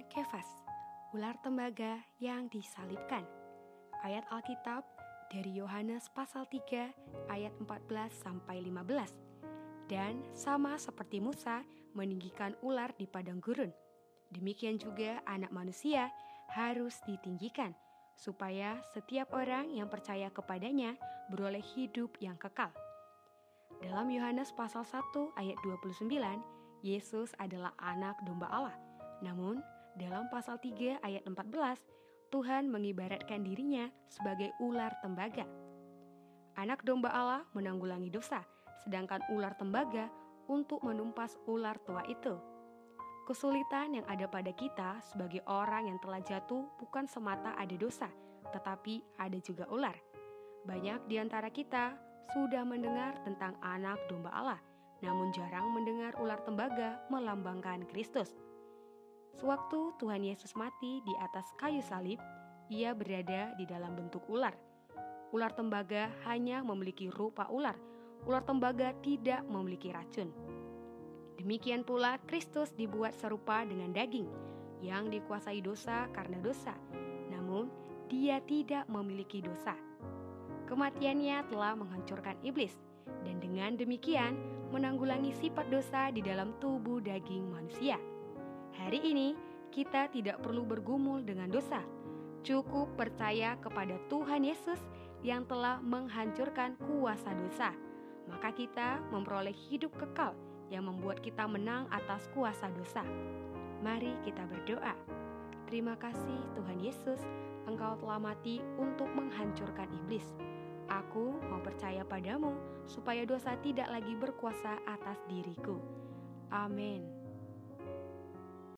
nafas, ular tembaga yang disalibkan. Ayat Alkitab dari Yohanes pasal 3 ayat 14 sampai 15. Dan sama seperti Musa meninggikan ular di padang gurun, demikian juga anak manusia harus ditinggikan supaya setiap orang yang percaya kepadanya beroleh hidup yang kekal. Dalam Yohanes pasal 1 ayat 29, Yesus adalah anak domba Allah. Namun, dalam pasal 3 ayat 14, Tuhan mengibaratkan dirinya sebagai ular tembaga. Anak domba Allah menanggulangi dosa, sedangkan ular tembaga untuk menumpas ular tua itu. Kesulitan yang ada pada kita sebagai orang yang telah jatuh bukan semata ada dosa, tetapi ada juga ular. Banyak di antara kita sudah mendengar tentang anak domba Allah, namun jarang mendengar ular tembaga melambangkan Kristus. Sewaktu Tuhan Yesus mati di atas kayu salib, ia berada di dalam bentuk ular. Ular tembaga hanya memiliki rupa ular. Ular tembaga tidak memiliki racun. Demikian pula Kristus dibuat serupa dengan daging yang dikuasai dosa karena dosa. Namun, dia tidak memiliki dosa. Kematiannya telah menghancurkan iblis, dan dengan demikian menanggulangi sifat dosa di dalam tubuh daging manusia. Hari ini kita tidak perlu bergumul dengan dosa. Cukup percaya kepada Tuhan Yesus yang telah menghancurkan kuasa dosa. Maka kita memperoleh hidup kekal yang membuat kita menang atas kuasa dosa. Mari kita berdoa. Terima kasih Tuhan Yesus, Engkau telah mati untuk menghancurkan iblis. Aku mau percaya padamu supaya dosa tidak lagi berkuasa atas diriku. Amin.